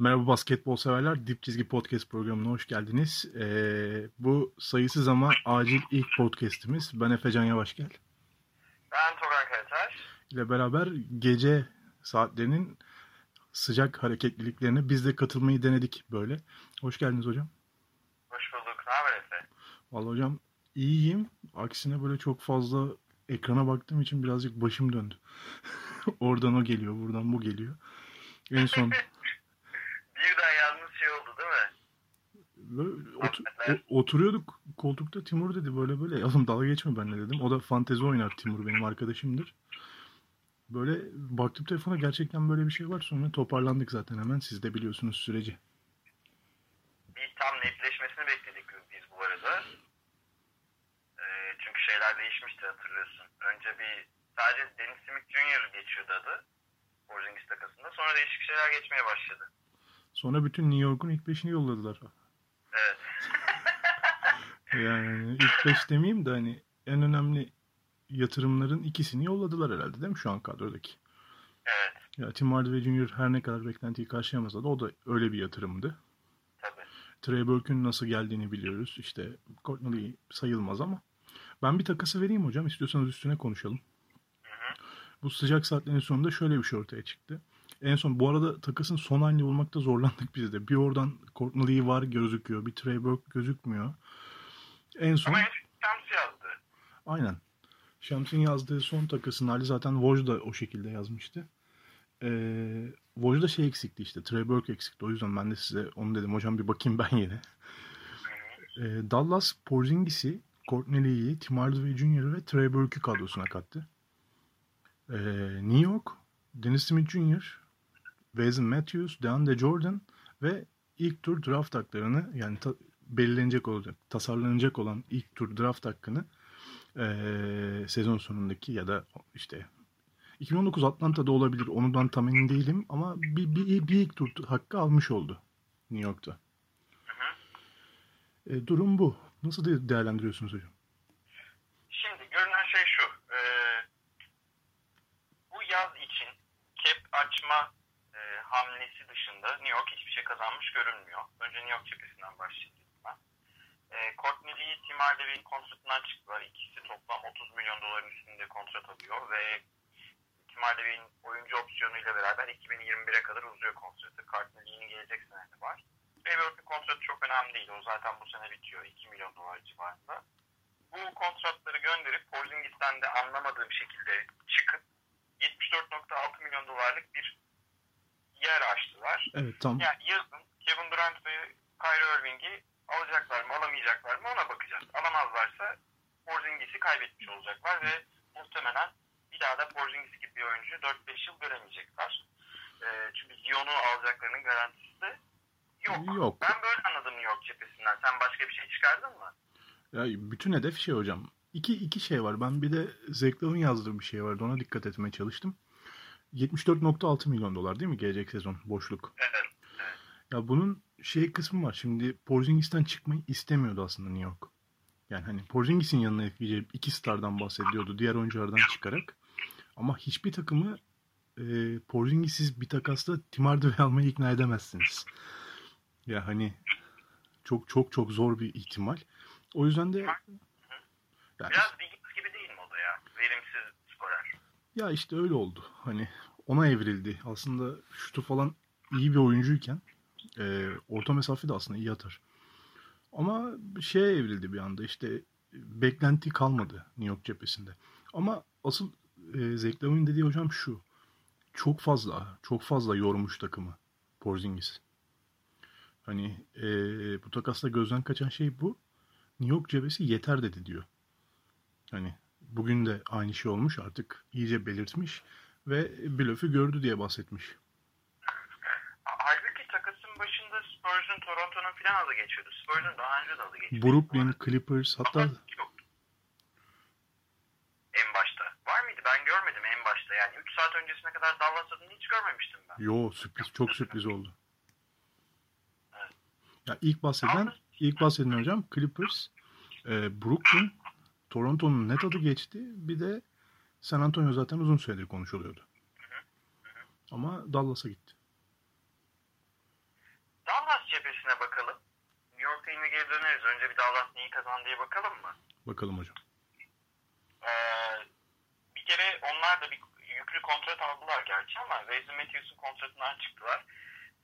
Merhaba basketbol severler. Dip Çizgi Podcast programına hoş geldiniz. Ee, bu sayısız ama acil ilk podcastimiz. Ben Efecan Yavaşgel. Ben Togan Karataş. ile beraber gece saatlerinin sıcak hareketliliklerine biz de katılmayı denedik böyle. Hoş geldiniz hocam. Hoş bulduk. Ne haber Efe? Vallahi hocam iyiyim. Aksine böyle çok fazla ekrana baktığım için birazcık başım döndü. Oradan o geliyor, buradan bu geliyor. En son Birden yalnız şey oldu değil mi? Böyle otu- o- oturuyorduk koltukta Timur dedi böyle böyle. Oğlum dalga geçme benimle dedim. O da fantezi oynar Timur benim arkadaşımdır. Böyle baktım telefona gerçekten böyle bir şey var. Sonra toparlandık zaten hemen. Siz de biliyorsunuz süreci. Bir tam netleşmesini bekledik biz bu arada. Ee, çünkü şeyler değişmişti hatırlıyorsun. Önce bir sadece Dennis Smith Jr. geçiyordu adı. Porzingis takasında. Sonra değişik şeyler geçmeye başladı. Sonra bütün New York'un ilk beşini yolladılar. Evet. Yani ilk beş demeyeyim de hani en önemli yatırımların ikisini yolladılar herhalde değil mi şu an kadrodaki? Evet. Ya Tim Hardaway Jr. her ne kadar beklentiyi karşılayamasa da o da öyle bir yatırımdı. Tabii. Trey Burke'ün nasıl geldiğini biliyoruz. İşte Courtney sayılmaz ama. Ben bir takası vereyim hocam. İstiyorsanız üstüne konuşalım. Bu sıcak saatlerin sonunda şöyle bir şey ortaya çıktı. En son bu arada takasın son halini bulmakta zorlandık biz de. Bir oradan Courtney var gözüküyor. Bir Trey Burke gözükmüyor. En son Ama Shams yazdı. aynen. Şams'ın yazdığı son takasın hali zaten Woj da o şekilde yazmıştı. Ee, Woj'da şey eksikti işte. Trey Burke eksikti. O yüzden ben de size onu dedim. Hocam bir bakayım ben yine. Ee, Dallas Porzingis'i, Courtney Lee'yi, Tim Hardaway Jr. ve Trey Burke'ü kadrosuna kattı. Ee, New York, Dennis Smith Jr., Wesley Matthews, DeAndre Jordan ve ilk tur draft haklarını yani ta- belirlenecek olacak, tasarlanacak olan ilk tur draft hakkını ee, sezon sonundaki ya da işte 2019 Atlanta'da olabilir. Ondan tam emin değilim ama bir, bir, bir ilk tur hakkı almış oldu New York'ta. E, durum bu. Nasıl de- değerlendiriyorsunuz hocam? Şimdi görünen şey şu. e, bu yaz için cap açma e, hamlesi dışında New York hiçbir şey kazanmış görünmüyor. Önce New York cephesinden başlayayım ben. E, Courtney Lee, Tim Hardaway'in kontratından çıktılar. İkisi toplam 30 milyon doların üstünde kontrat alıyor ve Tim Hardaway'in oyuncu opsiyonuyla beraber 2021'e kadar uzuyor kontratı. Courtney Lee'nin gelecek sene var. Trey kontratı çok önemli değil. O zaten bu sene bitiyor. 2 milyon dolar civarında bu kontratları gönderip Porzingis'ten de anlamadığım şekilde çıkıp 74.6 milyon dolarlık bir yer açtılar. Evet tam Yani yazın Kevin Durant ve Kyrie Irving'i alacaklar mı alamayacaklar mı ona bakacağız. Alamazlarsa Porzingis'i kaybetmiş olacaklar ve muhtemelen bir daha da Porzingis gibi bir oyuncu 4-5 yıl göremeyecekler. Ee, çünkü Zion'u alacaklarının garantisi de yok. Yok. Ben böyle anladım New York cephesinden. Sen başka bir şey çıkardın mı? ya bütün hedef şey hocam. İki, iki şey var. Ben bir de Zeklav'ın yazdığı bir şey vardı. Ona dikkat etmeye çalıştım. 74.6 milyon dolar değil mi gelecek sezon boşluk? Evet. Ya bunun şey kısmı var. Şimdi Porzingis'ten çıkmayı istemiyordu aslında New York. Yani hani Porzingis'in yanına ekleyeceği iki stardan bahsediyordu. Diğer oyunculardan çıkarak. Ama hiçbir takımı e, Porzingis'iz bir takasla Tim Hardaway almayı ikna edemezsiniz. Ya hani çok çok çok zor bir ihtimal. O yüzden de ya, Biraz Wiggins gibi değil mi o da ya? Verimsiz skorer. Ya işte öyle oldu. Hani ona evrildi. Aslında şutu falan iyi bir oyuncuyken e, orta mesafe de aslında iyi atar. Ama şeye evrildi bir anda işte beklenti kalmadı New York cephesinde. Ama asıl e, Zeklav'ın dediği hocam şu. Çok fazla, çok fazla yormuş takımı Porzingis. Hani e, bu takasla gözden kaçan şey bu. New York cephesi yeter dedi diyor. Hani bugün de aynı şey olmuş artık iyice belirtmiş ve blöfü gördü diye bahsetmiş. Ha- Halbuki takasın başında Spurs'un Toronto'nun filan adı geçiyordu. Spurs'un daha önce de adı geçiyordu. Brooklyn, Clippers hatta Ama yoktu. En başta. Var mıydı? Ben görmedim en başta. Yani 3 saat öncesine kadar Dallas adını hiç görmemiştim ben. yo sürpriz çok sürpriz oldu. Evet. Ya ilk bahsedilen ilk bahsedilen hocam Clippers, e, Brooklyn, Toronto'nun net adı geçti. Bir de San Antonio zaten uzun süredir konuşuluyordu. Ama Dallas'a gitti. cephesine bakalım. New York'a yine geri döneriz. Önce bir Dallas neyi kazandı diye bakalım mı? Bakalım hocam. Ee, bir kere onlar da bir yüklü kontrat aldılar gerçi ama Wesley Matthews'un kontratından çıktılar.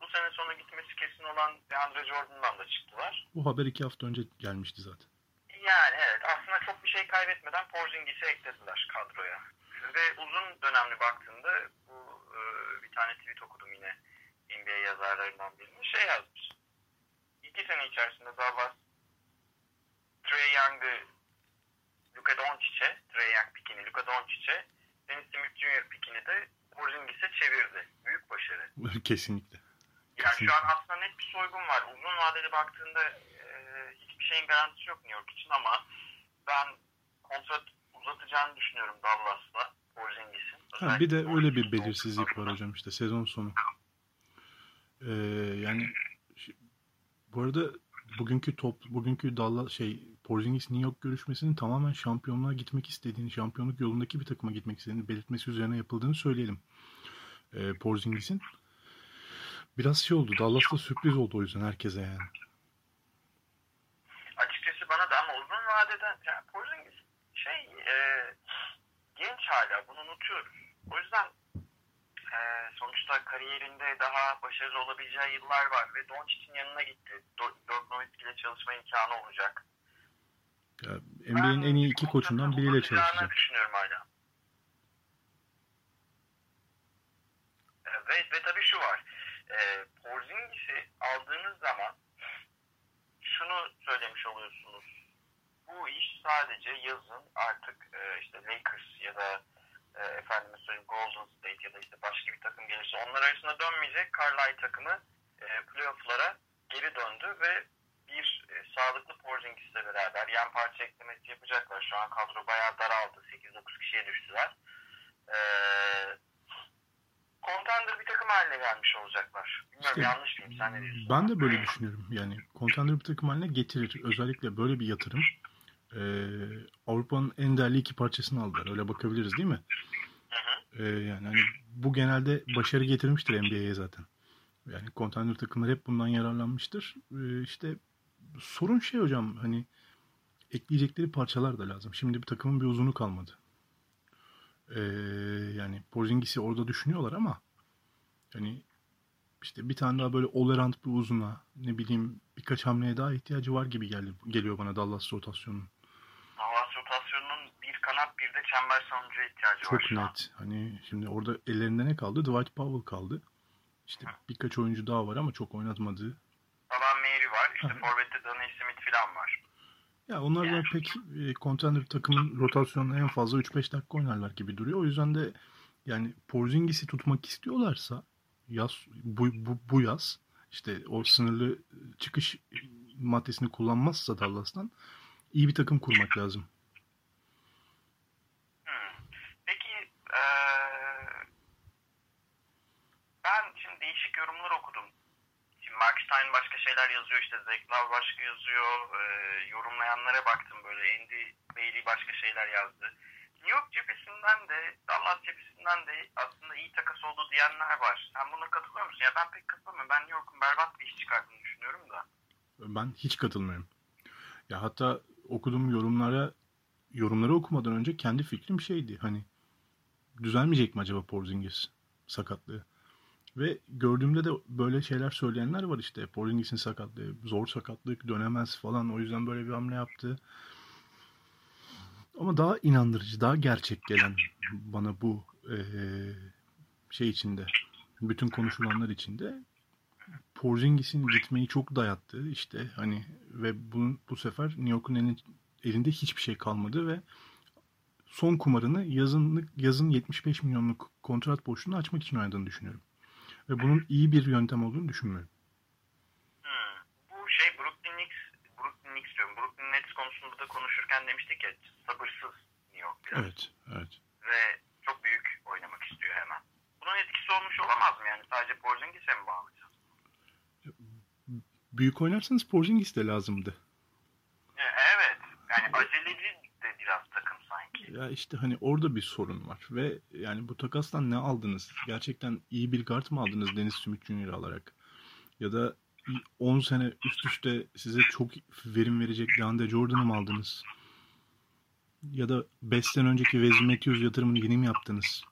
Bu sene sonu gitmesi kesin olan DeAndre Jordan'dan da çıktılar. Bu haber iki hafta önce gelmişti zaten. Yani evet aslında çok bir şey kaybetmeden Porzingis'i eklediler kadroya. Ve uzun dönemli baktığında bu e, bir tane tweet okudum yine NBA yazarlarından birinin şey yazmış. İki sene içerisinde Dallas Trey Young'ı Luka Doncic'e, Trey Young pikini Luka Doncic'e, Dennis Smith Jr. pikini de Porzingis'e çevirdi. Büyük başarı. Kesinlikle. Yani Kesinlikle. şu an aslında net bir soygun var. Uzun vadeli baktığında e, hiçbir şeyin garantisi yok New York için ama ben kontrat uzatacağını düşünüyorum Dallas'la Porzingis'in. Ha, bir de öyle bir belirsizlik var hocam işte sezon sonu. Ee, yani bu arada bugünkü top bugünkü Dallas şey Porzingis New York görüşmesinin tamamen şampiyonluğa gitmek istediğini, şampiyonluk yolundaki bir takıma gitmek istediğini belirtmesi üzerine yapıldığını söyleyelim. Ee, Porzingis'in biraz şey oldu. Dallas'ta sürpriz oldu o yüzden herkese yani. Açıkçası bana da ama uzun vadeden yani Porzingis şey e, genç hala bunu unutuyoruz. O yüzden e, sonuçta kariyerinde daha başarılı olabileceği yıllar var ve Doncic'in yanına gitti. Dirk Nowitzki ile çalışma imkanı olacak. Ya, NBA'in en iyi iki koçundan biriyle çalışacak. çalışacak. düşünüyorum hala. E, Ve, ve tabii şu var. E, Porzingis'i aldığınız zaman şunu söylemiş oluyorsunuz. Bu iş sadece yazın artık e, işte Lakers ya da e, efendime söyleyeyim Golden State ya da işte başka bir takım gelirse onlar arasında dönmeyecek. Carlisle takımı e, playoff'lara geri döndü ve bir e, sağlıklı Porzingis'le beraber yan parça eklemesi yapacaklar. Şu an kadro bayağı daraldı. 8-9 kişiye düştüler. E, contender bir takım haline gelmiş olacaklar. Bilmiyorum İşte yanlış mıyım? Sen ne diyorsun? Ben de böyle düşünüyorum. Yani contender bir takım haline getirir. Özellikle böyle bir yatırım. Ee, Avrupa'nın en değerli iki parçasını aldılar. Öyle bakabiliriz değil mi? Hı hı. Ee, yani hani bu genelde başarı getirmiştir NBA'ye zaten. Yani contender takımlar hep bundan yararlanmıştır. Ee, işte sorun şey hocam hani ekleyecekleri parçalar da lazım. Şimdi bir takımın bir uzunu kalmadı. Ee, yani Porzingis'i orada düşünüyorlar ama yani işte bir tane daha böyle all-around bir uzuna ne bileyim birkaç hamleye daha ihtiyacı var gibi geldi, geliyor bana Dallas rotasyonunun. Hava rotasyonunun bir kanat bir de çember savunucuya ihtiyacı var Çok şu an. net. Hani şimdi orada ellerinde ne kaldı? Dwight Powell kaldı. İşte birkaç oyuncu daha var ama çok oynatmadığı. Alan Mary var. İşte Hı. Forvet'te Danny Smith falan var. Ya onlar da pek e, contender takımın rotasyonunda en fazla 3-5 dakika oynarlar gibi duruyor. O yüzden de yani Porzingis'i tutmak istiyorlarsa yaz bu, bu, bu yaz işte o sınırlı çıkış maddesini kullanmazsa Dallas'tan iyi bir takım kurmak lazım. Hmm. Peki eee, ben şimdi yorumlar okudum. Şimdi Mark Stein başka şeyler yazıyor işte Love başka yazıyor. Eee, yorumlayanlara baktım böyle Andy Bailey başka şeyler yazdı. New York cephesinden de Dallas cephesinden de aslında iyi takas oldu diyenler var. Sen buna katılıyor musun? Ya ben pek katılmıyorum. Ben New York'un berbat bir iş çıkardığını düşünüyorum da. Ben hiç katılmıyorum. Ya hatta okuduğum yorumlara yorumları okumadan önce kendi fikrim şeydi. Hani düzelmeyecek mi acaba Porzingis sakatlığı? Ve gördüğümde de böyle şeyler söyleyenler var işte. Porzingis'in sakatlığı, zor sakatlık, dönemez falan. O yüzden böyle bir hamle yaptı. Ama daha inandırıcı, daha gerçek gelen bana bu eee, şey içinde, bütün konuşulanlar içinde Porzingis'in gitmeyi çok dayattı işte hani ve bunun bu sefer New York'un elin- elinde hiçbir şey kalmadı ve son kumarını yazın yazın 75 milyonluk kontrat boşluğunu açmak için oynadığını düşünüyorum. Ve bunun iyi bir yöntem olduğunu düşünmüyorum. Hmm. Bu şey Brooklyn Knicks, Brooklyn Knicks diyorum. Brooklyn Nets konusunda da konuşurken demiştik ya sabırsız New York biraz. Evet, evet. Ve çok büyük oynamak istiyor hemen. Bunun etkisi olmuş olamaz mı yani? Sadece Porzingis'e mi bağlayacağız? Büyük oynarsanız Porzingis de lazımdı. E, Evet. Yani aceleci de biraz takım sanki. Ya işte hani orada bir sorun var ve yani bu takastan ne aldınız? Gerçekten iyi bir guard mı aldınız Dennis Smith Jr. alarak? Ya da 10 sene üst üste size çok verim verecek DeAndre Jordan'ı mı aldınız? Ya da 5 sene önceki Wesley Matthews yatırımını yeni mi yaptınız?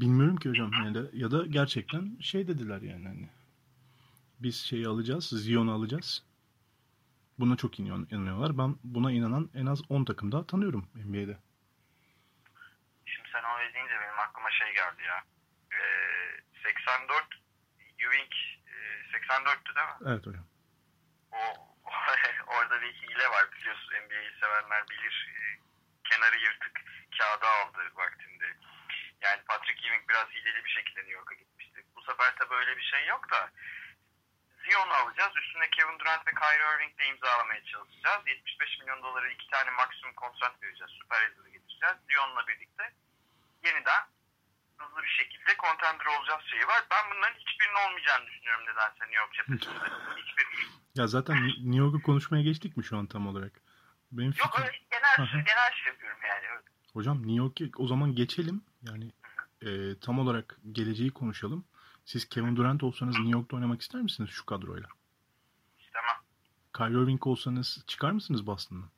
Bilmiyorum ki hocam. Yani ya da gerçekten şey dediler yani hani biz şeyi alacağız, Zion'u alacağız. Buna çok inanıyorlar. Ben buna inanan en az 10 takım daha tanıyorum NBA'de. Öyle deyince benim aklıma şey geldi ya. Ee, 84 Ewing e, 84'tü değil mi? Evet hocam. O, orada bir hile var biliyorsun NBA'yi sevenler bilir. E, kenarı yırtık kağıda aldı vaktinde. Yani Patrick Ewing biraz hileli bir şekilde New York'a gitmişti. Bu sefer tabii öyle bir şey yok da Zion'u alacağız. Üstüne Kevin Durant ve Kyrie Irving de imzalamaya çalışacağız. 75 milyon doları iki tane maksimum kontrat vereceğiz. Süper yıldızı getireceğiz. Zion'la birlikte yeniden hızlı bir şekilde contender olacağız şeyi var. Ben bunların hiçbirinin olmayacağını düşünüyorum nedense New York cephesinde. Hiçbir. Ya zaten New York'u konuşmaya geçtik mi şu an tam olarak? Benim fikrim... Yok öyle genel, genel şey yapıyorum yani. Öyle. Hocam New York'u o zaman geçelim. Yani e, tam olarak geleceği konuşalım. Siz Kevin Durant olsanız New York'ta oynamak ister misiniz şu kadroyla? İstemem. Kyrie Irving olsanız çıkar mısınız? Boston'dan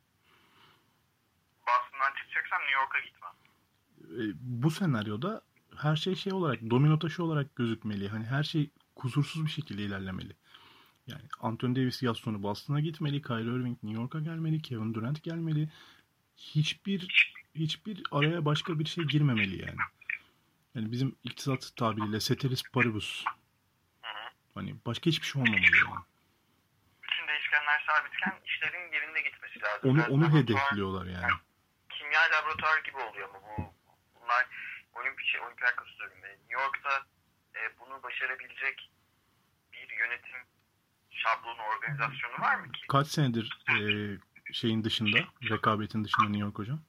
çıkacaksam New York'a gitmem. E, bu senaryoda her şey şey olarak domino taşı olarak gözükmeli. Hani her şey kusursuz bir şekilde ilerlemeli. Yani Anthony Davis yaz sonu Boston'a gitmeli, Kyrie Irving New York'a gelmeli, Kevin Durant gelmeli. Hiçbir hiçbir araya başka bir şey girmemeli yani. Yani bizim iktisat tabiriyle ceteris paribus. Hani başka hiçbir şey olmamalı yani. Bütün değişkenler sabitken işlerin yerinde gitmesi lazım. Onu, onu hedefliyorlar yani. yani. Kimya laboratuvar gibi oluyor mu bu? Bunlar olimpik şey, olimpiyat sözünde. New York'ta e, bunu başarabilecek bir yönetim şablonu, organizasyonu var mı ki? Kaç senedir e, şeyin dışında, rekabetin dışında New York hocam?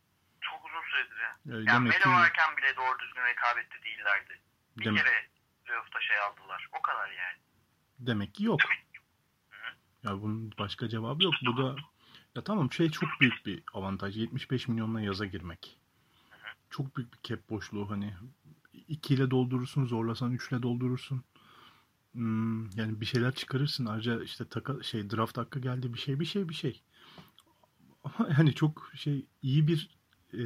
Yani yani Melo varken bile doğru düzgün rekabette değillerdi. Bir demek, kere playoff'ta şey aldılar. O kadar yani. Demek ki yok. Hı-hı. Ya bunun başka cevabı yok. Bu da ya tamam şey çok büyük bir avantaj. 75 milyonla yaza girmek. Çok büyük bir cap boşluğu hani 2 ile doldurursun, zorlasan 3 ile doldurursun. Hmm, yani bir şeyler çıkarırsın. Ayrıca işte taka, şey draft hakkı geldi bir şey bir şey bir şey. Ama yani çok şey iyi bir e,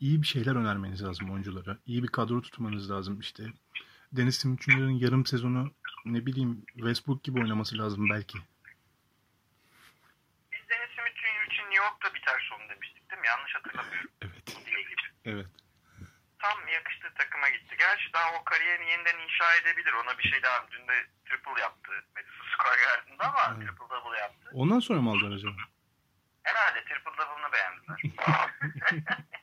iyi bir şeyler önermeniz lazım oyunculara. İyi bir kadro tutmanız lazım işte. Deniz Timurcu'nun yarım sezonu ne bileyim Westbrook gibi oynaması lazım belki. Biz Deniz Timurcu için New York'ta biter sonu demiştik değil mi? Yanlış hatırlamıyorum. Evet. Evet. Tam yakıştığı takıma gitti. Gerçi daha o kariyerini yeniden inşa edebilir. Ona bir şey daha. Dün de triple yaptı. Madison Square Garden'da ama evet. triple double yaptı. Ondan sonra mı aldılar acaba? Herhalde triple double'ını beğendiler.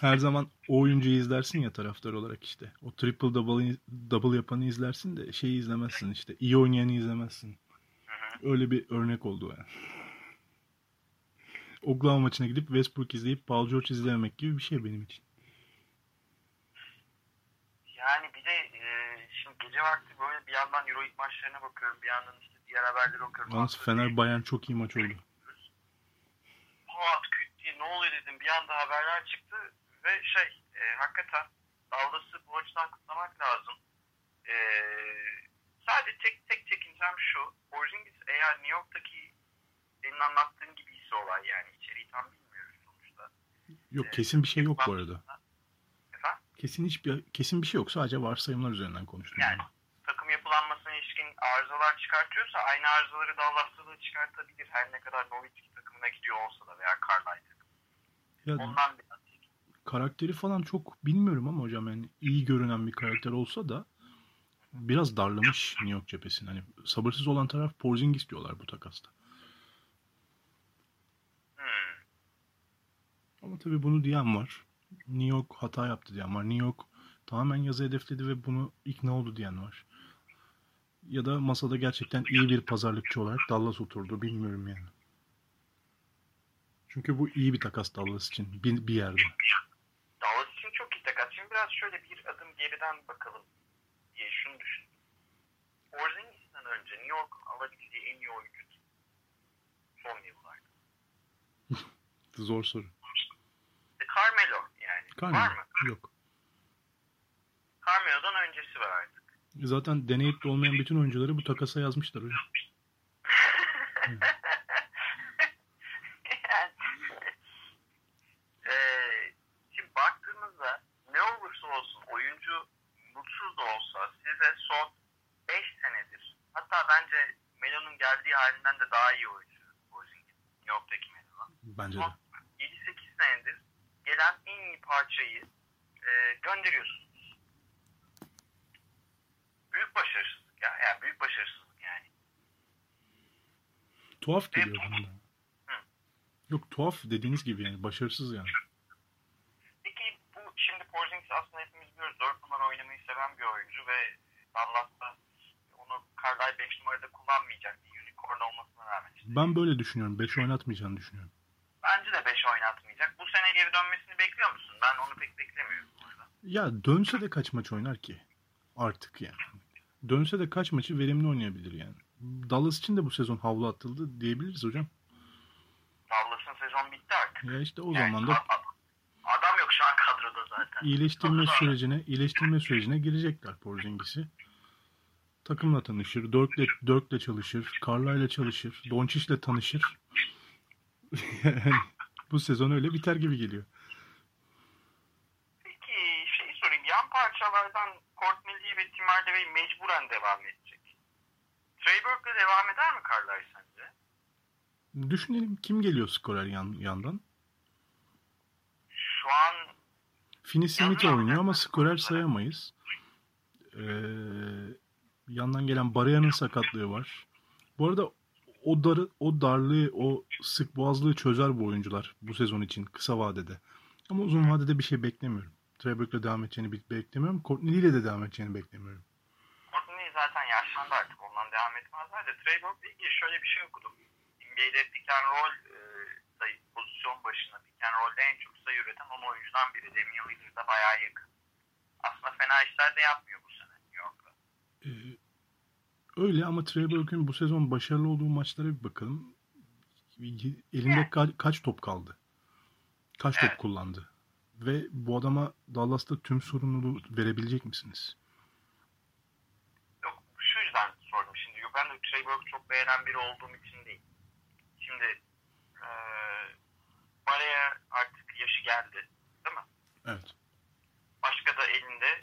Her zaman o oyuncuyu izlersin ya taraftar olarak işte. O triple double, double yapanı izlersin de şeyi izlemezsin işte. İyi oynayanı izlemezsin. Öyle bir örnek oldu yani. Oklahoma maçına gidip Westbrook izleyip Paul George izlememek gibi bir şey benim için. Yani bir de e, şimdi gece vakti böyle bir yandan Euroleague maçlarına bakıyorum. Bir yandan işte diğer haberleri okuyorum. Yalnız Fener Bayern çok iyi maç oldu. Pat küt diye ne oluyor dedim. Bir anda haberler çıktı ve şey e, hakikaten Dallas'ı bu açıdan kutlamak lazım. E, sadece tek tek çekincem şu. Porzingis eğer New York'taki senin anlattığın gibi ise olay yani içeriği tam bilmiyoruz sonuçta. Yok kesin bir şey yok bu arada. Efendim? Kesin hiçbir kesin bir şey yok. Sadece varsayımlar üzerinden konuştum. Yani takım yapılanmasına ilişkin arızalar çıkartıyorsa aynı arızaları Dallas'ta da çıkartabilir. Her ne kadar Nowitzki takımına gidiyor olsa da veya Carlisle ya, Ondan biraz karakteri falan çok bilmiyorum ama hocam yani iyi görünen bir karakter olsa da biraz darlamış New York cephesini. Hani sabırsız olan taraf Porzingis diyorlar bu takasta. Hmm. Ama tabii bunu diyen var. New York hata yaptı diyen var. New York tamamen yazı hedefledi ve bunu ikna oldu diyen var. Ya da masada gerçekten iyi bir pazarlıkçı olarak Dallas oturdu bilmiyorum yani. Çünkü bu iyi bir takas Dallas için bir, bir yerde. Dallas için çok iyi takas. Şimdi biraz şöyle bir adım geriden bakalım diye şunu düşündüm. Porzingis'ten önce New York alabileceği en iyi oyuncu son yıllarda. Zor soru. E, Carmelo yani. Carmelo. Var mı? Yok. Carmelo Melo'dan öncesi var artık. Zaten deneyip olmayan bütün oyuncuları bu takasa yazmışlar hocam. Ee, şimdi baktığımızda ne olursa olsun oyuncu mutsuz da olsa size son 5 senedir hatta bence Melo'nun geldiği halinden de daha iyi oyuncu Porzingis. New York'taki Melo. Bence de. Son 7-8 senedir gelen en iyi parçayı e, gönderiyorsunuz. Büyük başarısızlık ya. Yani büyük başarısızlık yani. Tuhaf geliyor bana. Hı. Yok tuhaf dediğiniz gibi yani başarısız yani. Peki bu şimdi Porzingis aslında hepimiz biliyoruz 4 numara oynamayı seven bir oyuncu ve Dallas'ta onu Carlisle 5 numarada kullanmayacak bir unicorn olmasına rağmen. işte. Ben böyle düşünüyorum. 5 oynatmayacağını düşünüyorum. Bence de 5 oynatmayacak. Bu sene geri dönmesini bekliyor musun? Ben onu pek beklemiyorum. bu arada. Ya dönse de kaç maç oynar ki? Artık yani. Dönse de kaç maçı verimli oynayabilir yani. Dallas için de bu sezon havlu atıldı diyebiliriz hocam. Dallas'ın sezon bitti artık. Ya işte o Yani zaman da a- a- adam yok şu an kadroda zaten. iyileştirme zor. sürecine iyileştirme sürecine girecekler Porzingis'i. Takımla tanışır, Dirk'le Dirk'le çalışır, Carlisle'la çalışır, Doncic'le tanışır. yani bu sezon öyle biter gibi geliyor. Peki şey sorayım. Yan parçalardan Courtney ve Tim Hardaway mecburen devam edecek. Trey Burke'le devam eder mi Carlisle sence? Düşünelim kim geliyor skorer yan, yandan? Şu an Finney Smith oynuyor ama skorer sayamayız. Ee, yandan gelen Baraya'nın sakatlığı var. Bu arada o darı, o darlığı, o sık boğazlığı çözer bu oyuncular bu sezon için kısa vadede. Ama uzun vadede bir şey beklemiyorum. Trey Burke'le devam edeceğini be- beklemiyorum. Courtney ile de devam edeceğini beklemiyorum. Courtney zaten yaşlandı artık. Ondan devam etmezler de Trey Burke'le ilgili şöyle bir şey okudum. NBA'de pick and roll e, sayı, pozisyon başına pick and roll'de en çok sayı üreten 10 oyuncudan biri. Damian Lillard'a bayağı yakın. Aslında fena işler de yapmıyor bu sene New York'ta. Ee, öyle ama Trey Burke'ün bu sezon başarılı olduğu maçlara bir bakalım. Elinde ka- kaç top kaldı? Kaç top Evet. kullandı? Ve bu adama Dallas'ta tüm sorumluluğu verebilecek misiniz? Yok şu yüzden sordum şimdi. Ben de Trey Burke çok beğenen biri olduğum için değil. Şimdi e, Baraya artık yaşı geldi. Değil mi? Evet. Başka da elinde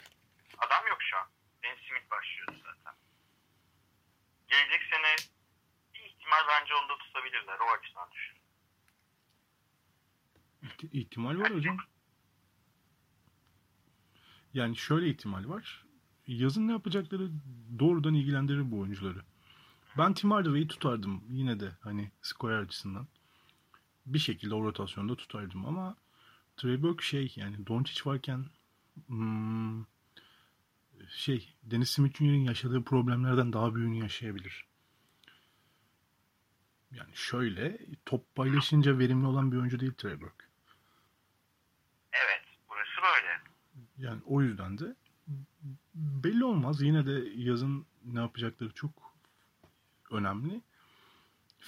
adam yok şu an. Ben Smith başlıyordu zaten. Gelecek sene bir ihtimal bence onu da tutabilirler. O açıdan düşün. İhti- ihtimal var hocam. Yani şöyle ihtimal var. Yazın ne yapacakları doğrudan ilgilendirir bu oyuncuları. Ben Tim Hardaway'i tutardım yine de hani skorer açısından. Bir şekilde o rotasyonda tutardım ama Trey Burke şey yani Doncic varken hmm, şey Dennis Smith Jr.'in yaşadığı problemlerden daha büyüğünü yaşayabilir. Yani şöyle top paylaşınca verimli olan bir oyuncu değil Trey Burke. Evet. Burası böyle. Yani o yüzden de belli olmaz. Yine de yazın ne yapacakları çok önemli.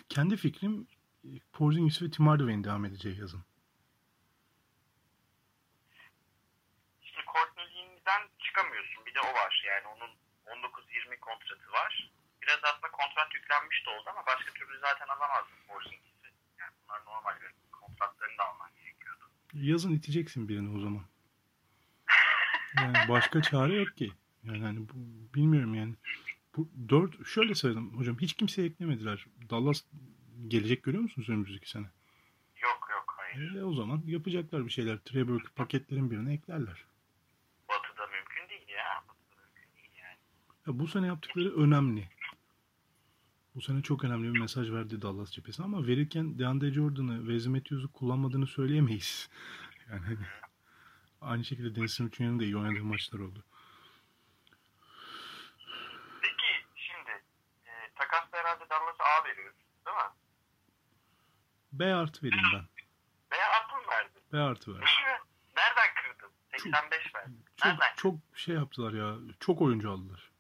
Kendi fikrim Porzingis ve Tim Hardaway'in devam edeceği yazın. Şimdi Courtney'den çıkamıyorsun. Bir de o var. Yani onun 19-20 kontratı var. Biraz aslında kontrat yüklenmiş de oldu ama başka türlü zaten alamazdın Porzingis'i. Yani bunlar normal bir kontratlarını da alman gerekiyordu. Yazın iteceksin birini o zaman. Yani başka çare yok ki. Yani hani bu, bilmiyorum yani. Bu dört şöyle sayalım hocam hiç kimseye eklemediler. Dallas gelecek görüyor musunuz önümüzdeki sene? Yok yok hayır. E, o zaman yapacaklar bir şeyler. Trey Burke paketlerin birine eklerler. Batı'da mümkün değil ya. Batı'da mümkün değil yani. Ya bu sene yaptıkları önemli. Bu sene çok önemli bir mesaj verdi Dallas cephesi ama verirken DeAndre Jordan'ı Wesley Matthews'u kullanmadığını söyleyemeyiz. Yani hani aynı şekilde Dennis Smith Jr.'ın da iyi oynadığı maçlar oldu. Peki şimdi e, takasla herhalde Dallas'a A veriyoruz değil mi? B artı vereyim ben. Veya A mı verdin? B artı ver. Nereden kırdın? 85 verdin. Çok, Nereden? çok şey yaptılar ya. Çok oyuncu aldılar.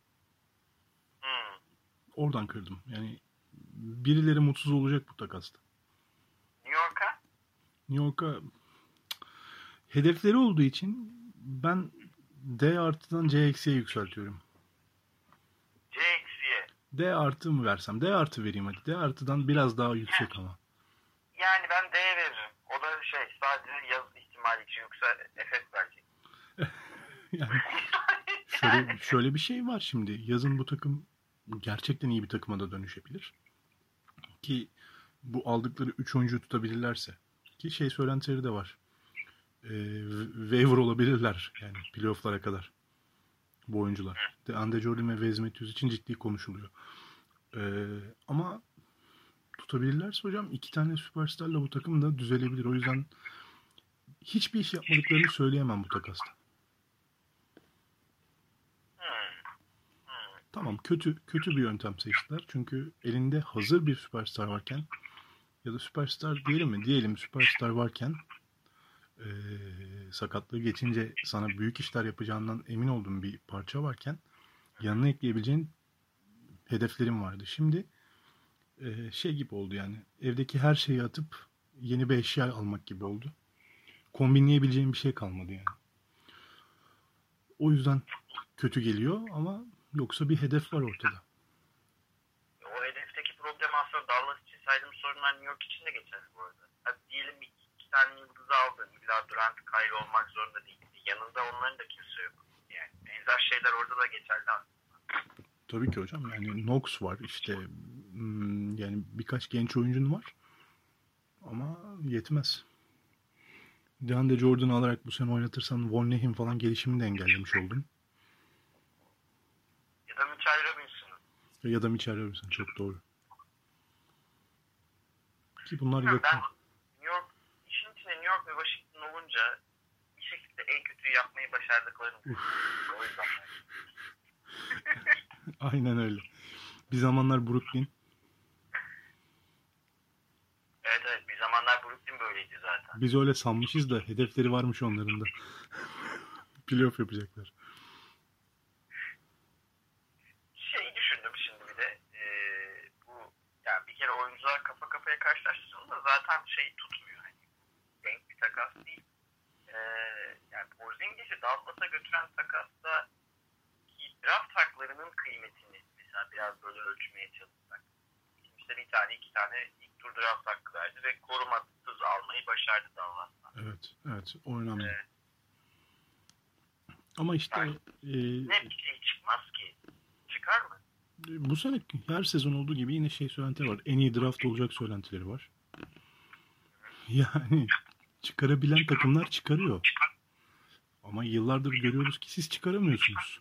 Hmm. Oradan kırdım. Yani birileri mutsuz olacak bu takasta. New York'a? New York'a hedefleri olduğu için ben D artıdan C eksiye yükseltiyorum. D artı mı versem? D artı vereyim hadi. D artıdan biraz daha yüksek ama. Yani ben D veririm. O da şey sadece yaz ihtimali için yoksa Efes verecek. yani şöyle, şöyle bir şey var şimdi. Yazın bu takım gerçekten iyi bir takıma da dönüşebilir. Ki bu aldıkları 3 oyuncu tutabilirlerse. Ki şey söylentileri de var. Ee, waiver olabilirler yani playofflara kadar. Bu oyuncular. De Ande Jordan ve Matthews için ciddi konuşuluyor. Ee, ama tutabilirlerse hocam iki tane süperstarla bu takım da düzelebilir. O yüzden hiçbir iş yapmadıklarını söyleyemem bu takasta. Tamam kötü kötü bir yöntem seçtiler. Çünkü elinde hazır bir süperstar varken ya da süperstar diyelim mi? Diyelim süperstar varken e, sakatlığı geçince sana büyük işler yapacağından emin olduğum bir parça varken yanına ekleyebileceğin hedeflerim vardı. Şimdi e, şey gibi oldu yani evdeki her şeyi atıp yeni bir eşya almak gibi oldu. Kombinleyebileceğim bir şey kalmadı yani. O yüzden kötü geliyor ama Yoksa bir hedef var ortada. O hedefteki problem aslında Dallas için saydığım sorunlar New York için de geçerli bu arada. Hadi diyelim iki, iki tane yıldızı aldın. İlla Durant, Kyrie olmak zorunda değil. Yanında onların da kimse yok. Yani benzer şeyler orada da geçerli aslında. Tabii ki hocam. Yani Knox var işte yani birkaç genç oyuncun var. Ama yetmez. DeAndre Jordan'ı alarak bu sene oynatırsan Von Nehim falan gelişimini de engellemiş oldun. Ya da Mitchell Robinson çok doğru. Ki bunlar yok. Ben New York, işin içinde New York ve Washington olunca bir şekilde en kötüyü yapmayı başardıklarını o yüzden. Aynen öyle. Bir zamanlar Brooklyn. Evet evet bir zamanlar Brooklyn böyleydi zaten. Biz öyle sanmışız da hedefleri varmış onların da. Playoff yapacaklar. zaten şey tutmuyor. Hani, denk bir takas değil. Ee, yani Porzingis'i Dallas'a götüren takasta ki draft haklarının kıymetini mesela biraz böyle ölçmeye çalışsak. İşte bir tane iki tane draft hakkı verdi ve korumasız almayı başardı Dallas'tan. Evet, evet. O önemli. Ee, Ama işte yani, e, ne bir şey çıkmaz ki. Çıkar mı? Bu sene her sezon olduğu gibi yine şey söylenti var. En iyi draft olacak söylentileri var. Yani çıkarabilen takımlar çıkarıyor. Ama yıllardır görüyoruz ki siz çıkaramıyorsunuz.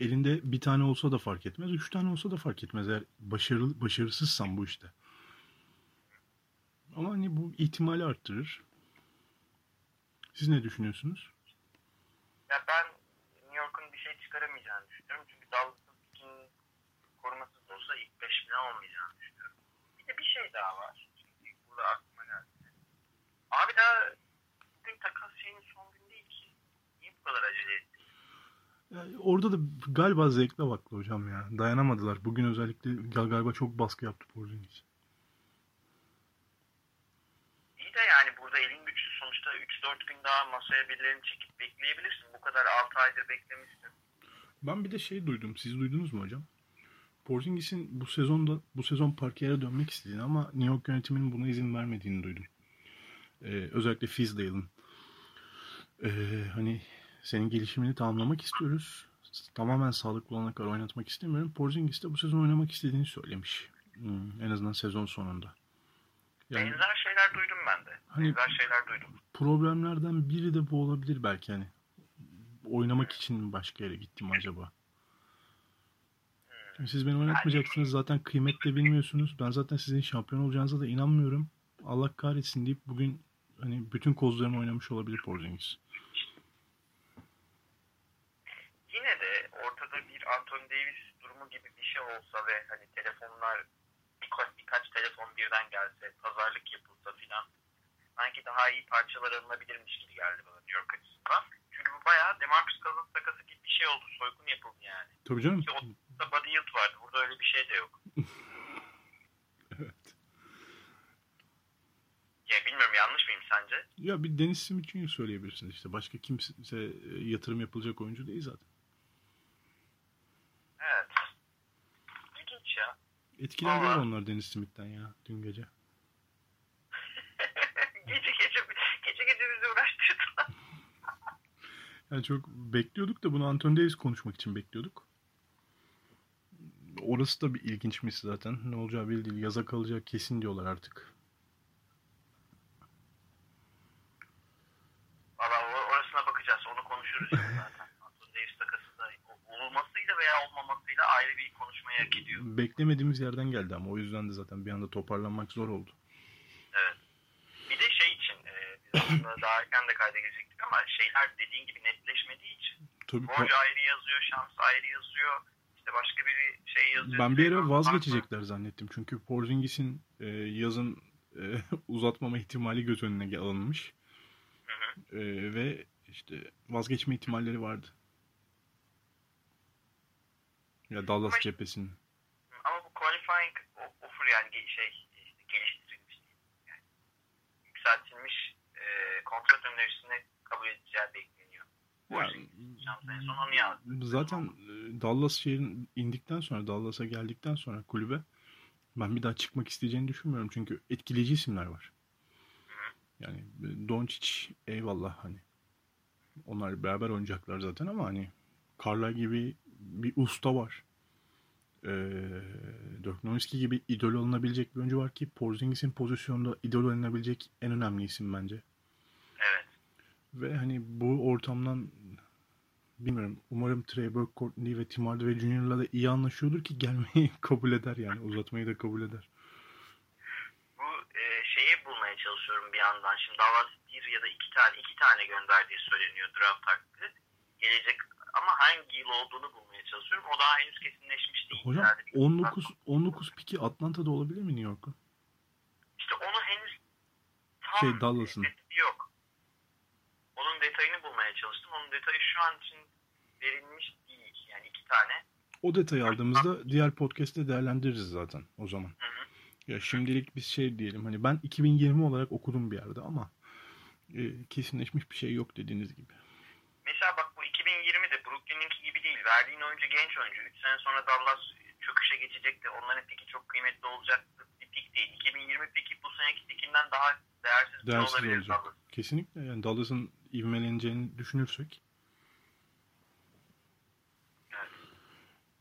Elinde bir tane olsa da fark etmez, üç tane olsa da fark etmez eğer başarılı, başarısızsan bu işte. Ama hani bu ihtimali arttırır. Siz ne düşünüyorsunuz? Ya ben New York'un bir şey çıkaramayacağını düşünüyorum. Çünkü Dallas'ın korumasız olsa ilk 5 falan olmayacağını düşünüyorum. Bir de bir şey daha var da aklıma geldi. Abi daha bugün takas şeyinin son gün değil ki. Niye bu kadar acele etti? Yani orada da galiba zevkle baktı hocam ya. Dayanamadılar. Bugün özellikle galiba çok baskı yaptı Porzingis. İyi de yani burada elin güçlü sonuçta 3-4 gün daha masaya birilerini çekip bekleyebilirsin. Bu kadar 6 aydır beklemişsin. Ben bir de şey duydum. Siz duydunuz mu hocam? Porzingis'in bu sezonda bu sezon parkeye dönmek istediğini ama New York yönetiminin buna izin vermediğini duydum. Ee, özellikle Fizdale'ın ee, hani senin gelişimini tamamlamak istiyoruz. Tamamen sağlıklı olana kadar oynatmak istemiyorum. Porzingis de bu sezon oynamak istediğini söylemiş. Hmm, en azından sezon sonunda. Yani, Benzer şeyler duydum ben de. Hani, Benzer şeyler duydum. Problemlerden biri de bu olabilir belki hani. Oynamak için başka yere gittim acaba? Siz beni oynatmayacaksınız zaten kıymet de bilmiyorsunuz. Ben zaten sizin şampiyon olacağınıza da inanmıyorum. Allah kahretsin deyip bugün hani bütün kozlarını oynamış olabilir Porzingis. Yine de ortada bir Anthony Davis durumu gibi bir şey olsa ve hani telefonlar birkaç, birkaç telefon birden gelse, pazarlık yapılsa filan sanki daha iyi parçalar alınabilirmiş gibi geldi bana New York açısından. Çünkü bu bayağı Demarcus Cousins takası gibi bir şey oldu. Soygun yapıldı yani. Tabii canım. Ki o da body yield vardı. Burada öyle bir şey de yok. evet. Ya bilmiyorum yanlış mıyım sence? Ya bir Dennis Smith Jr. söyleyebilirsiniz işte. Başka kimse e, yatırım yapılacak oyuncu değil zaten. Evet. İlginç ya. Etkilendiler Ama- onlar Dennis Smith'ten ya dün gece. gece gece gece gece bizi uğraştırdılar. Yani çok bekliyorduk da bunu Anthony Davis konuşmak için bekliyorduk. Orası da bir ilginçmiş zaten. Ne olacağı belli değil. Yaza kalacak kesin diyorlar artık. Valla orasına bakacağız. Onu konuşuruz zaten. Anthony Davis takası da olmasıyla veya olmamasıyla ayrı bir konuşmayı hak ediyor. Beklemediğimiz yerden geldi ama o yüzden de zaten bir anda toparlanmak zor oldu. Evet. Bir de şey için e, biz aslında daha erken de kayda girecektik ama şeyler dediğin gibi netleşmediği için Tabii Borcu ayrı yazıyor, Şams ayrı yazıyor. İşte başka biri şey yazıyor. ben bir Taylor vazgeçecekler zannettim. Çünkü Porzingis'in e, yazın e, uzatmama ihtimali göz önüne alınmış. Hı hı. E, ve işte vazgeçme ihtimalleri vardı. Ya Dallas Ama- cephesinin. Ama bu qualifying offer yani şey işte geliştirilmiş. Yani yükseltilmiş e, kontrat önerisini kabul edeceği bekleniyor. Yani, Şans en son onu yazdı. zaten e, Dallas şehrin indikten sonra Dallas'a geldikten sonra kulübe ben bir daha çıkmak isteyeceğini düşünmüyorum. Çünkü etkileyici isimler var. Yani e, Doncic eyvallah hani. Onlar beraber oynayacaklar zaten ama hani Carla gibi bir usta var. Ee, Dirk Nowitzki gibi idol olunabilecek bir oyuncu var ki Porzingis'in pozisyonda idol olunabilecek en önemli isim bence. Evet. Ve hani bu ortamdan bilmiyorum umarım Trey Burke, Courtney ve Tim Hardaway Jr.'la da iyi anlaşıyordur ki gelmeyi kabul eder yani uzatmayı da kabul eder. Bu e, şeyi bulmaya çalışıyorum bir yandan. Şimdi Dallas bir ya da iki tane iki tane gönderdiği söyleniyor draft hakkı. Gelecek ama hangi yıl olduğunu bulmaya çalışıyorum. O daha henüz kesinleşmiş değil. Hocam Yani bir- 19 19 piki Atlanta'da olabilir mi New York'un? İşte onu henüz tam Şey, Dallas'ın. yok. Onun detayını bulmaya çalıştım. Onun detayı şu an için verilmiş değil. Yani iki tane. O detayı aldığımızda diğer podcast'te değerlendiririz zaten o zaman. Hı hı. Ya şimdilik biz şey diyelim hani ben 2020 olarak okudum bir yerde ama e, kesinleşmiş bir şey yok dediğiniz gibi. Mesela bak bu 2020'de Brooklyn'inki gibi değil. Verdiğin oyuncu genç oyuncu. 3 sene sonra Dallas çöküşe geçecekti. Onların piki çok kıymetli olacaktı. Bir pik değil. 2020 piki bu seneki pikinden daha değersiz, bile Değersiz olabilir olacak. Dallas. Kesinlikle yani Dallas'ın ivmeleneceğini düşünürsek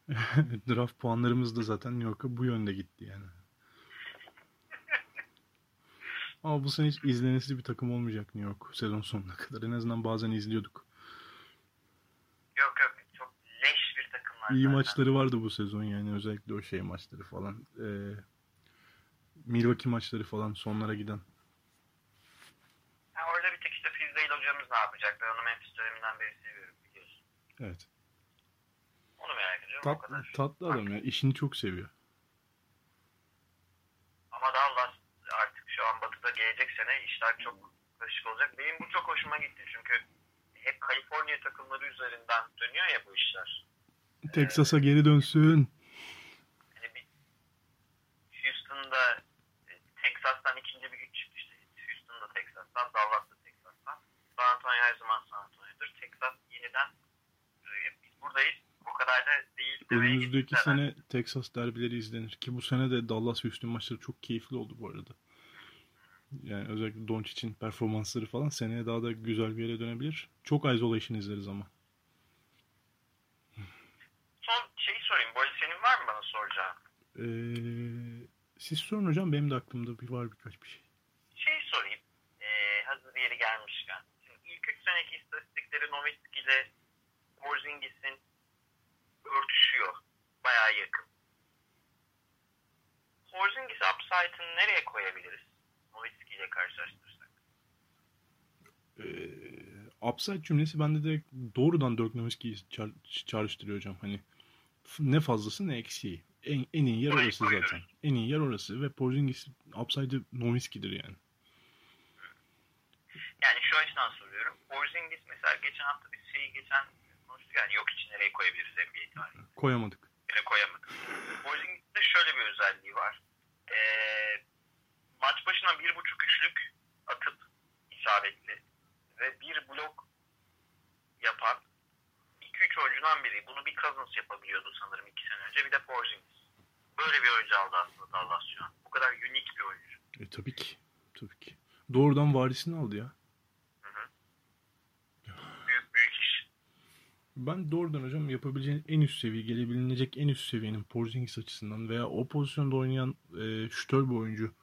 draft puanlarımız da zaten New York'a bu yönde gitti yani. Ama bu sene hiç izlenesi bir takım olmayacak New York sezon sonuna kadar. En azından bazen izliyorduk. Yok yok. Çok leş bir takım var. İyi zaten. maçları vardı bu sezon yani özellikle o şey maçları falan. Ee, Milwaukee maçları falan sonlara giden. Ha, orada bir tek işte Fizdale hocamız ne yapacak? Ben onu Memphis döneminden beri seviyorum biliyorsun. Evet. Onu merak ediyorum o Tat, kadar. tatlı adam ya. İşini çok seviyor. Ama Dallas artık şu an batıda gelecek sene işler çok karışık olacak. Benim bu çok hoşuma gitti çünkü hep Kaliforniya takımları üzerinden dönüyor ya bu işler. Texas'a geri dönsün. Hani bir Houston'da e, Texas'tan ikinci bir güç çıktı işte. Houston'da Texas'tan, Dallas'ta Texas'tan. San Antonio her zaman San Antonio'dur. Texas yeniden biz buradayız. O kadar da değil. Önümüzdeki sene Texas derbileri izlenir. Ki bu sene de Dallas Houston maçları çok keyifli oldu bu arada. Yani özellikle Doncic'in performansları falan seneye daha da güzel bir yere dönebilir. Çok isolation izleriz ama. Son şeyi sorayım. Boy senin var mı bana soracağın? Ee, siz sorun hocam benim de aklımda bir var birkaç bir şey. Şey sorayım. Ee, hazır yeri gelmişken. Şimdi ilk üç seneki istatistikleri Nowitzki ile Porzingis'in örtüşüyor. Bayağı yakın. Porzingis upside'ını nereye koyabiliriz? Nowitzki ile karşılaştırırsak. Ee, upside cümlesi bende de doğrudan Dirk Nowitzki'yi çağ- çağrıştırıyor hocam. Hani ne fazlası ne eksiği. En, en iyi yer orası zaten. En iyi yer orası ve Porzingis upside'ı Nowitzki'dir yani. Yani şu açıdan soruyorum. Porzingis mesela geçen hafta biz şeyi geçen konuştuk yani yok için nereye koyabiliriz NBA tarihinde. Koyamadık. Yere koyamadık. Porzingis'te şöyle bir özelliği var. Ee, maç başına bir buçuk üçlük isabetli ve bir blok yapan 2-3 oyuncudan biri. Bunu bir Cousins yapabiliyordu sanırım 2 sene önce. Bir de Porzingis. Böyle bir oyuncu aldı aslında Dallas şu an. Bu kadar unik bir oyuncu. E, tabii ki. Tabii ki. Doğrudan varisini aldı ya. Büyük büyük iş. Ben doğrudan hocam yapabileceğin en üst seviye, gelebilecek en üst seviyenin Porzingis açısından veya o pozisyonda oynayan e, şütör bir oyuncu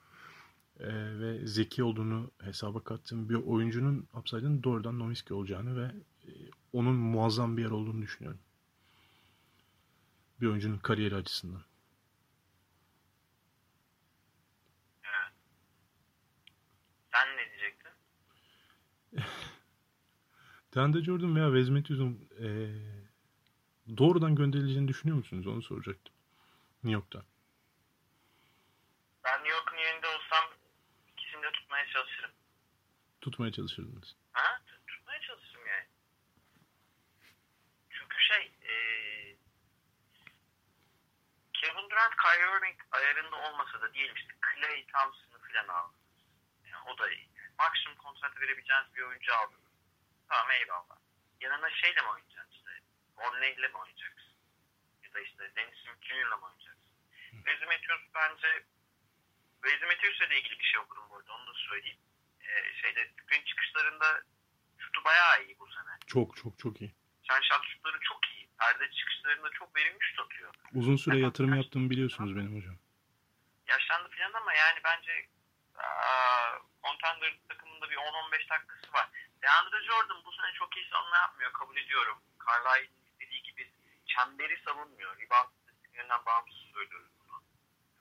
e, ve zeki olduğunu hesaba kattığım bir oyuncunun upside'ın doğrudan Nowitzki olacağını ve e, onun muazzam bir yer olduğunu düşünüyorum. Bir oyuncunun kariyeri açısından. Evet. Sen ne diyecektin? DeAndre Jordan veya Wes Matthews'un e, doğrudan gönderileceğini düşünüyor musunuz? Onu soracaktım. New York'tan. Ben New York'un yerinde olsam ikisini de tutmaya çalışırım. Tutmaya çalışırdınız. Ha? Tut- Tutmaya çalışırım yani. Çünkü şey eee Kevin Durant, Kyrie Irving ayarında olmasa da diyelim işte Clay Thompson'ı falan aldınız. Yani o da iyi. Yani maksimum kontrat verebileceğiniz bir oyuncu aldınız. Tamam eyvallah. Yanına şeyle mi oynayacaksın işte? Orney'le mi oynayacaksın? Ya da işte Dennis Smith Jr.'la mı oynayacaksın? Vezim Matthews bence Vezim Matthews'la ilgili bir şey okurum burada onu da söyleyeyim. Ee, şeyde screen çıkışlarında şutu bayağı iyi bu sene. Çok çok çok iyi. Sen shot şutları çok iyi. Perde çıkışlarında çok verimli şut atıyor. Uzun süre yatırım yaptığımı biliyorsunuz benim hocam. Yaşlandı falan ama yani bence aa, contender takımında bir 10-15 dakikası var. DeAndre Jordan bu sene çok iyi savunma yapmıyor kabul ediyorum. Carlisle'in istediği gibi çemberi savunmuyor. Rebound istatistiklerinden bağımsız söylüyoruz bunu.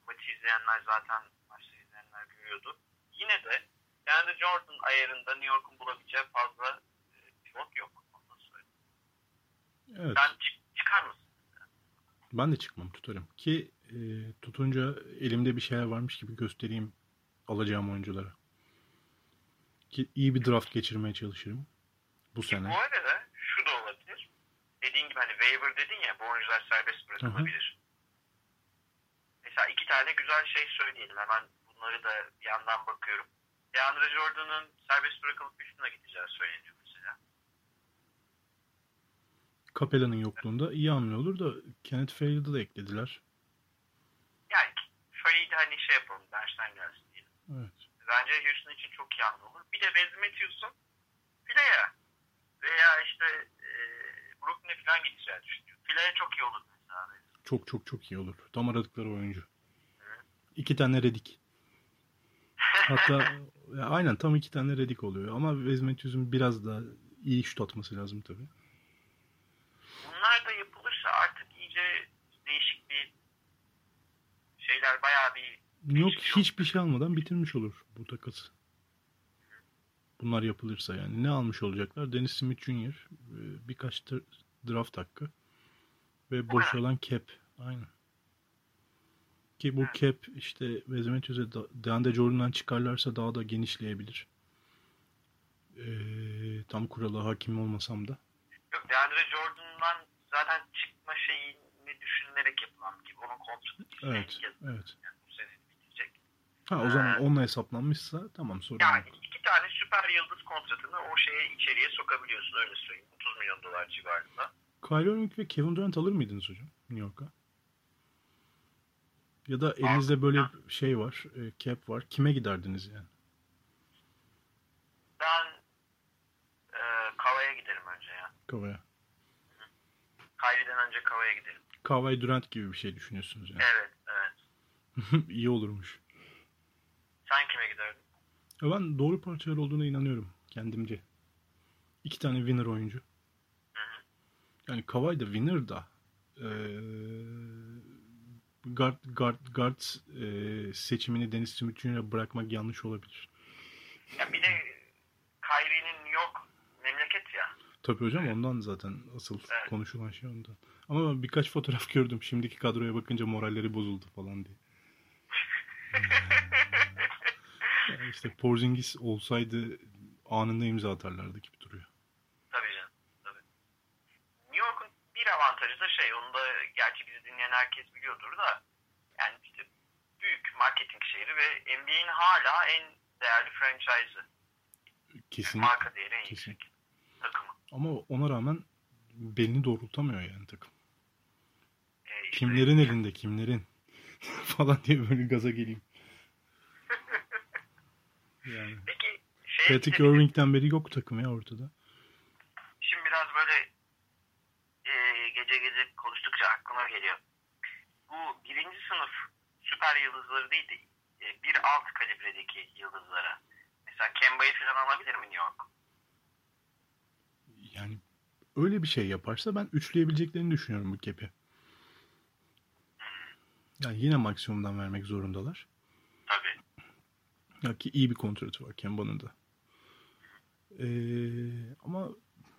Maçı izleyenler zaten maçları izleyenler görüyordu. Yine de DeAndre Jordan ayarında New York'un bulabileceği fazla e, pivot yok. Evet. Sen çık- çıkar mısın? Ben de çıkmam tutarım. Ki e, tutunca elimde bir şeyler varmış gibi göstereyim alacağım oyunculara. Ki iyi bir draft geçirmeye çalışırım. Bu Ki sene. Bu arada şu da olabilir. Dediğin gibi hani waiver dedin ya bu oyuncular serbest bırakılabilir. Mesela iki tane güzel şey söyleyelim. Hemen bunları da bir yandan bakıyorum. DeAndre Jordan'ın serbest bırakılıp üstüne gideceği söyleniyor mesela. Capella'nın yokluğunda iyi hamle olur da Kenneth Fair'ı da eklediler. Yani şöyle de hani şey yapalım dersten gelsin diyelim. Evet. Bence Houston için çok iyi hamle olur. Bir de Wes Matthews'un Fila'ya veya işte e, Brooklyn'e falan gideceği düşünüyorum. Fila'ya çok iyi olur mesela. Çok çok çok iyi olur. Tam aradıkları oyuncu. İki tane Redik. Hatta ya aynen tam iki tane Redik oluyor. Ama Matthews'un biraz daha iyi şut atması lazım tabii. Bunlar da yapılırsa artık iyice değişik bir şeyler bayağı bir Yok hiçbir şey almadan bitirmiş olur bu takası. Bunlar yapılırsa yani. Ne almış olacaklar? Dennis Smith Jr. e, birkaç draft hakkı ve boşalan cap. Aynen. Ki bu cap işte da- DeAndre Jordan'dan çıkarlarsa daha da genişleyebilir. Ee, tam kurala hakim olmasam da. yok DeAndre Jordan'dan zaten çıkma şeyini düşünülerek yapılan gibi onun kontratı Evet, yani evet. bu sene bitecek. Ha o zaman onunla hesaplanmışsa tamam sorun Yani yok. iki tane süper yıldız kontratını o şeye içeriye sokabiliyorsun öyle söyleyeyim. 30 milyon dolar civarında. Kyrie Irving ve Kevin Durant alır mıydınız hocam New York'a? Ya da elinizde böyle şey var, e, cap var. Kime giderdiniz yani? Ben e, Kava'ya giderim önce ya. Kavaya. Kyrie'den önce Kava'ya giderim. Kawhi Durant gibi bir şey düşünüyorsunuz yani. Evet, evet. İyi olurmuş. Sen kime giderdin? Ya ben doğru parçalar olduğuna inanıyorum kendimce. İki tane winner oyuncu. Yani Kawhi da winner da e, guard, guard, guard e, seçimini Smith Jr.'a bırakmak yanlış olabilir. Ya bir de Kyrie'nin New York memleket ya. Tabii hocam ondan zaten asıl Evet. konuşulan şey ondan. Ama birkaç fotoğraf gördüm. Şimdiki kadroya bakınca moralleri bozuldu falan diye. Yani işte Porzingis olsaydı anında imza atarlardı gibi duruyor. Tabii canım. Tabii. New York'un bir avantajı da şey, onu da gerçi bizi dinleyen herkes biliyordur da yani işte büyük marketing şehri ve NBA'in hala en değerli franchise'ı. Kesin. Marka değeri en Kesin. yüksek takımı. Ama ona rağmen belini doğrultamıyor yani takım. E, işte Kimlerin elinde kimlerin falan diye böyle gaza geleyim. Yani Peki şey Patrick Irving'den beri yok takım ya ortada. Şimdi biraz böyle e, gece gece konuştukça aklıma geliyor. Bu birinci sınıf süper yıldızları değil de e, bir alt kalibredeki yıldızlara. Mesela Kemba'yı falan alabilir mi New York? Yani öyle bir şey yaparsa ben üçleyebileceklerini düşünüyorum bu kepi. Yani yine maksimumdan vermek zorundalar. Tabii. Ya ki iyi bir kontratı var Kemba'nın da. Ee, ama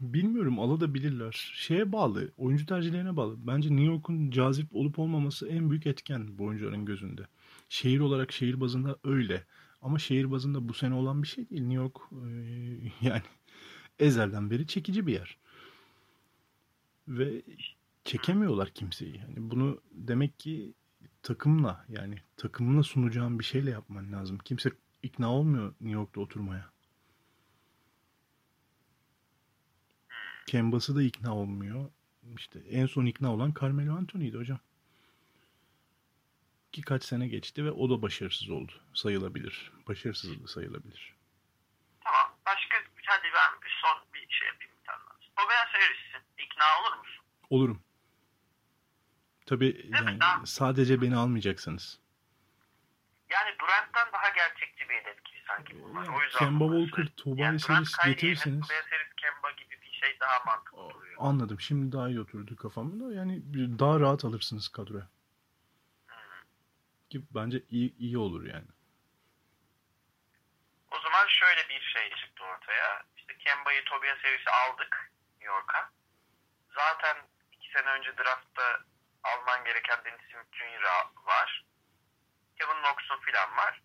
bilmiyorum alabilirler. Şeye bağlı, oyuncu tercihlerine bağlı. Bence New York'un cazip olup olmaması en büyük etken bu oyuncuların gözünde. Şehir olarak şehir bazında öyle. Ama şehir bazında bu sene olan bir şey değil. New York e, yani ezelden beri çekici bir yer. Ve çekemiyorlar kimseyi. Yani bunu demek ki takımla yani takımla sunacağın bir şeyle yapman lazım. Kimse ikna olmuyor New York'ta oturmaya. Kemba'sı da ikna olmuyor. İşte en son ikna olan Carmelo Anthony'ydi hocam. Ki kaç sene geçti ve o da başarısız oldu. Sayılabilir. Başarısız da sayılabilir. Tamam. Başka hadi ben bir son bir şey yapayım bir tane. Tobias Harris'in ikna olur musun? Olurum. Tabii yani sadece beni almayacaksınız. Yani Durant'tan daha gerçekçi bir hedef gibi sanki bunlar. Yani o yüzden Kemba Walker. Tobias yani Harris getirirseniz- Tobias Harris, Kemba şey daha mantıklı duruyor. Anladım. Şimdi daha iyi oturdu kafamda. Yani daha rahat alırsınız kadroya. Ki bence iyi, iyi olur yani. O zaman şöyle bir şey çıktı ortaya. İşte Kemba'yı, Tobias Harris'i aldık New York'a. Zaten iki sene önce draftta alman gereken Dennis Smith Jr. var. Kevin Knox'un filan var.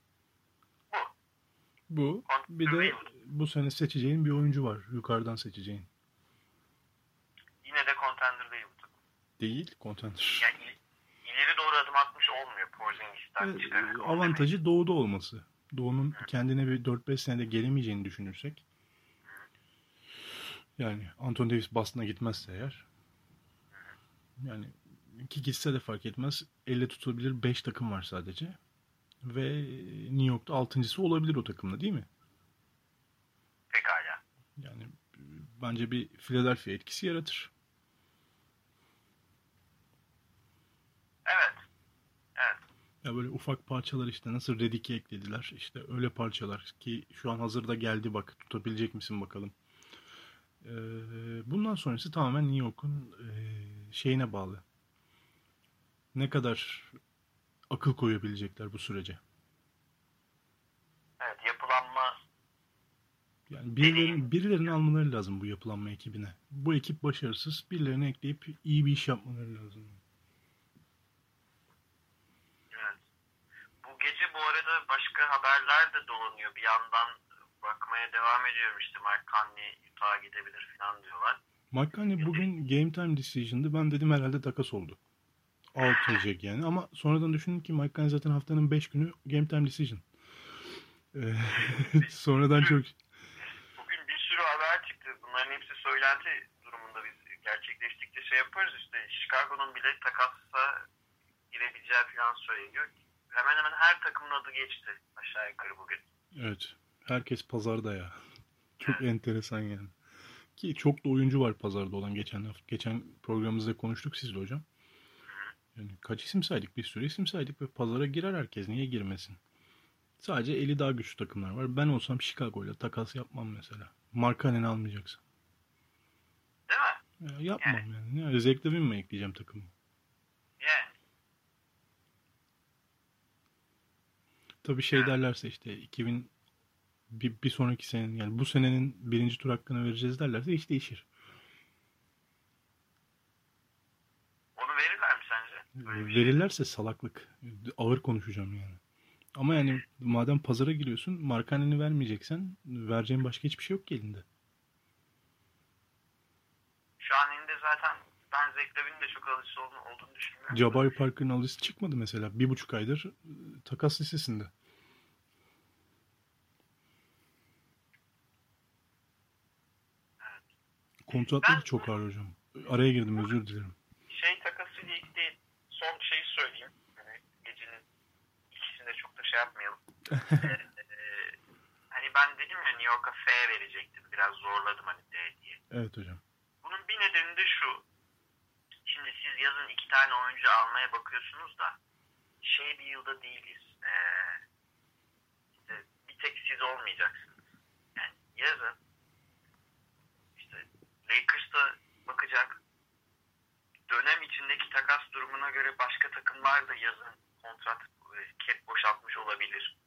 Bu. Bu bir de bu sene seçeceğin bir oyuncu var. Yukarıdan seçeceğin. Yine de contender değil bu takım. Değil, contender. Yani il- ileri doğru adım atmış olmuyor Porzingis'ten Evet, çıkarak. Avantajı doğuda olması. Doğu'nun kendine bir 4-5 senede gelemeyeceğini düşünürsek. Yani Anthony Davis Boston'a gitmezse eğer. Yani ki gitse de fark etmez. Elle tutabilir 5 takım var sadece. Ve New York'ta 6.sı olabilir o takımda değil mi? demek. Pekala. Yani e, bence bir Philadelphia etkisi yaratır. Evet. Evet. Ya böyle ufak parçalar işte nasıl Reddick'i eklediler. İşte öyle parçalar ki şu an hazırda geldi bak tutabilecek misin bakalım. Ee, bundan sonrası tamamen New York'un e, şeyine bağlı. Ne kadar akıl koyabilecekler bu sürece. Evet. Yapılanma Yani birilerin, birilerini almaları lazım bu yapılanma ekibine. Bu ekip başarısız. Birilerini ekleyip iyi bir iş yapmaları lazım. Evet. Bu arada başka haberler de dolanıyor. Bir yandan bakmaya devam ediyorum işte Mark Conley Utah'a gidebilir falan diyorlar. Mike Conley bugün Game Time Decision'dı. Ben dedim herhalde takas oldu. Out diyecek yani. Ama sonradan düşündüm ki Mike Conley zaten haftanın 5 günü Game Time Decision. Ee, sonradan çok Bugün bir sürü haber çıktı. Bunların hepsi söylenti durumunda biz gerçekleştikçe şey yaparız işte. Chicago'nun bile takasla girebileceği falan söyleniyor. Hemen hemen her takımın adı geçti aşağı yukarı bugün. evet. Herkes pazarda ya. Çok enteresan yani. Ki çok da oyuncu var pazarda olan geçen hafta. Geçen programımızda konuştuk sizle hocam. Yani kaç isim saydık? Bir sürü isim saydık ve pazara girer herkes. Niye girmesin? Sadece eli daha güçlü takımlar var. Ben olsam Chicago ile takas yapmam mesela. Markanen'i almayacaksın. Değil mi? Ya yapmam yani. Ne, Zach Lavin mi ekleyeceğim takımı? Yani. Tabii şey derlerse işte 2000 bir, bir sonraki senenin yani bu senenin birinci tur hakkını vereceğiz derlerse iş değişir. Onu verirler mi sence? Böyle şey. Verirlerse salaklık. Ağır konuşacağım yani. Ama yani madem pazara giriyorsun markaneni vermeyeceksen vereceğin başka hiçbir şey yok ki elinde. Şu an elinde zaten Lavin'in de çok alıcısı olduğunu, düşünmüyorum. Jabari Parker'ın alıcısı çıkmadı mesela. Bir buçuk aydır e, takas listesinde. kontratları Ben- çok ağır hocam. Araya girdim özür dilerim. Şey takası ile ilgili son şeyi söyleyeyim. Hani gecenin ikisinde çok da şey yapmayalım. Ee, e, hani ben dedim ya New York'a F verecektim. Biraz zorladım hani D diye. Evet hocam. Bunun bir nedeni de şu. Şimdi siz yazın iki tane oyuncu almaya bakıyorsunuz da şey bir yılda değiliz. Ee, işte bir tek siz olmayacaksınız. Yani yazın işte Lakers'ta bakacak dönem içindeki takas durumuna göre başka takımlar da yazın kontrat e, cap boşaltmış olabilir.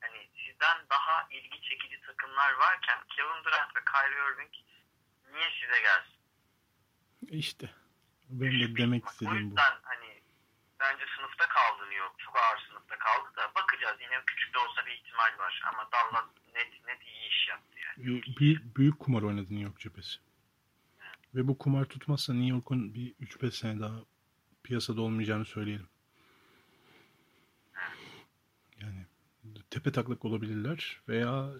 Hani sizden daha ilgi çekici takımlar varken Kevin Durant ve Kyrie Irving niye size gelsin? İşte. Benim de demek istediğim bu. yüzden hani bence sınıfta kaldı New York. Çok ağır sınıfta kaldı da bakacağız. Yine küçük de olsa bir ihtimal var. Ama Dallas net net iyi iş yaptı yani. Büyük, büyük kumar oynadı New York cephesi. Ve bu kumar tutmazsa New York'un bir 3-5 sene daha piyasada olmayacağını söyleyelim. Yani tepe taklak olabilirler veya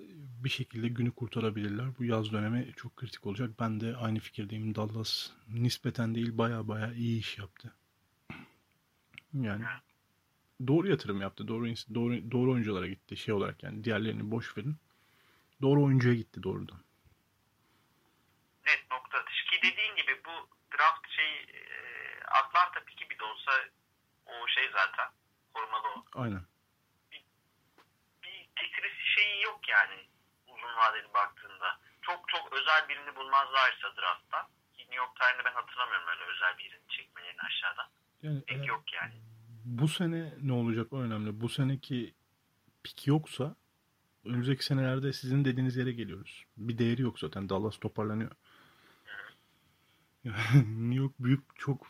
bir şekilde günü kurtarabilirler. Bu yaz dönemi çok kritik olacak. Ben de aynı fikirdeyim. Dallas nispeten değil baya baya iyi iş yaptı. Yani doğru yatırım yaptı. Doğru doğru doğru oyunculara gitti şey olarak yani diğerlerini boş verin. Doğru oyuncuya gitti doğrudan. Net nokta atış. Ki dediğin gibi bu draft şey Atlanta piki bir de olsa o şey zaten korumalı o. Aynen. Şeyi yok yani uzun vadeli baktığında. Çok çok özel birini bulmazlarsa draftta. New York tarihinde ben hatırlamıyorum öyle özel birini çekmelerini aşağıdan. Yani Pek eğer yok yani. bu sene ne olacak o önemli. Bu seneki pik yoksa önümüzdeki senelerde sizin dediğiniz yere geliyoruz. Bir değeri yok zaten. Dallas toparlanıyor. New York büyük çok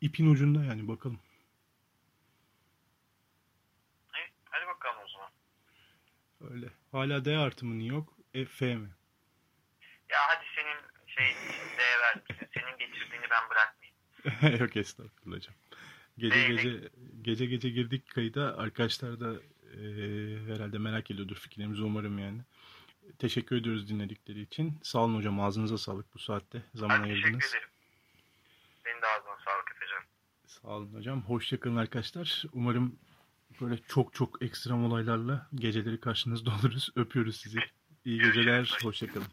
ipin ucunda yani bakalım. Evet, hadi bakalım o zaman. Öyle. Hala D artı mı New York? E, F mi? Ya hadi senin şey D'ye vermişsin. Senin getirdiğini ben bırakmayayım. Yok estağfurullah hocam. Gece gece gece gece girdik kayıda. Arkadaşlar da e, herhalde merak ediyordur fikirlerimizi umarım yani. Teşekkür ediyoruz dinledikleri için. Sağ olun hocam. Ağzınıza sağlık bu saatte. Zaman teşekkür ayırdınız. ederim. Senin de ağzına sağlık Efecan. Sağ olun hocam. Hoşçakalın arkadaşlar. Umarım böyle çok çok ekstrem olaylarla geceleri karşınızda oluruz. Öpüyoruz sizi. İyi geceler. Hoşçakalın.